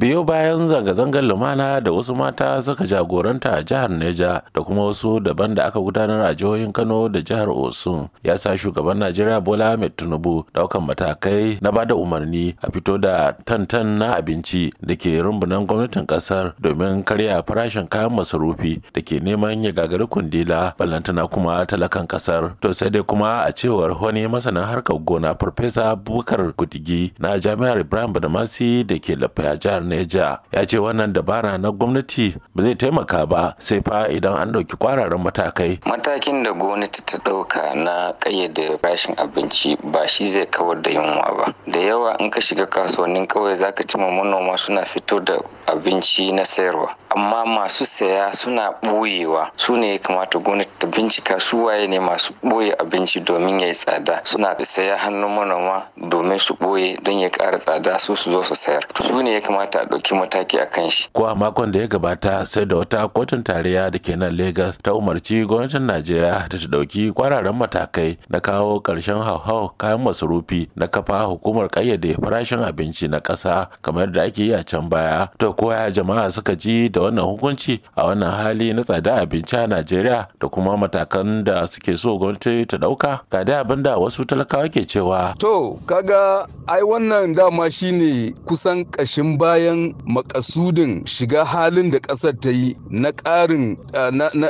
biyo bayan zanga-zangar lumana da wasu mata suka jagoranta a jihar neja da kuma wasu daban da aka gudanar a jihohin kano da jihar osun ya sa shugaban najeriya bola ahmed tinubu ɗaukan matakai na ba da umarni a fito da tantan na abinci da ke rumbunan gwamnatin ƙasar domin karya farashin kayan masarufi da ke neman ya gagari kundila ballantana kuma talakan ƙasar. To sai dai kuma a cewar wani masanin harkar gona farfesa bukar gudigi na jami'ar ibrahim badamasi da ke lafiya jihar neja ya ce wannan dabara na gwamnati ba zai taimaka ba sai fa idan an ɗauki kwararan matakai. Matakin da gwamnati ta ɗauka na ƙayyade rashin abinci ba shi zai kawar da yunwa ba. Da yawa in ka shiga kasuwannin ƙauye zaka cima manoma suna fito da abinci na sayarwa. Amma masu saya suna ɓoyewa. Su ne ya kamata gwamnati ta bincika su waye ne masu ɓoye abinci domin ya yi tsada. Suna saya hannun manoma domin su ɓoye don ya ƙara tsada su su zo su sayar. Su ne ya kamata a ɗauki mataki a kan shi. ko a makon da ya gabata sai da wata kotun tarayya da ke nan Legas ta umarci gwamnatin Najeriya da ta ɗauki kwararan matakai na kawo ƙarshen hauhau kayan masarufi na kafa hukumar ƙayyade farashin abinci na ƙasa kamar da ake yi a can baya. To koya jama'a suka ji da wannan hukunci a wannan hali na tsada abinci a Najeriya da kuma matakan da suke so gwamnati ta ɗauka ga dai abin da wasu talakawa ke cewa. To kaga ai wannan dama shine kusan ƙashin bayan makasudin shiga halin da ƙasar ta yi na ƙarin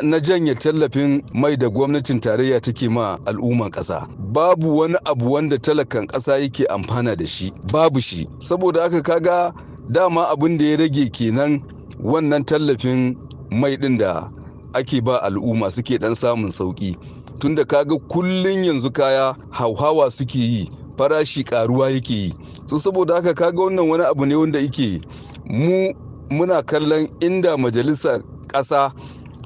na janye tallafin mai da gwamnatin tarayya take ma al'umman ƙasa. Babu wani abu wanda talakan ƙasa yake amfana da shi babu shi saboda haka kaga dama abin da ya rage kenan wannan tallafin mai ɗin da ake ba al'umma suke ɗan samun sauƙi. Tunda kaga kullun yanzu kaya hauhawa suke yi farashi ƙaruwa yake yi. So saboda haka kaga wannan wani abu ne wanda yake mu muna kallon inda majalisar ƙasa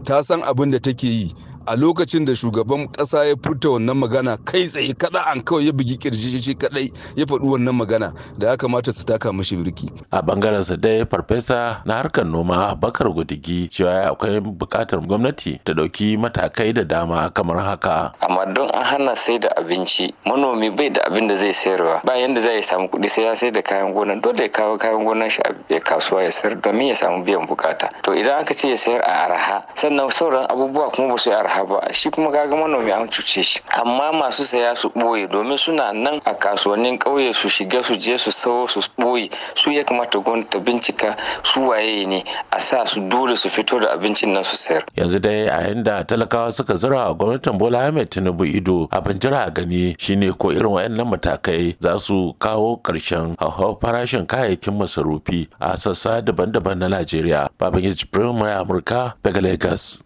ta san abin da take yi. A lokacin da shugaban kasa ya furta wannan magana kai tsaye kada an kawai ya bugi ƙirji shi kadai ya faɗi wannan magana da ya kamata su taka mashi birki. A ɓangaren sa dai farfesa na harkar noma bakar gudigi cewa akwai buƙatar gwamnati ta ɗauki matakai da dama kamar haka. Amma don an hana sai da abinci manomi bai da abin da zai sayarwa. Ba yanda zai samu kuɗi sai ya sai da kayan gona. Dole ya kawo kayan gonan shi a kasuwa ya sayar domin ya samu biyan buƙata to idan aka ce ya sayar a araha sannan sauran abubuwa kuma ba su yi araha ba. Shi kuma kaga manomi an cuce shi. Amma masu saya su ɓoye domin suna nan a kasuwannin ƙauye su shiga su je su sawo su ɓoye. Su ya kamata gwamnati bincika su waye ne a sa su dole su fito da abincin nan su sayar. Yanzu dai a yanda talakawa suka zura a gwamnatin bola ahmed tinubu ido abin jira a gani shine ko irin wayannan matakai za su kawo ƙarshen hauhawar farashin kayayyakin masarufi a sassa daban-daban na najeriya. Babangiji firimar amurka daga lagos.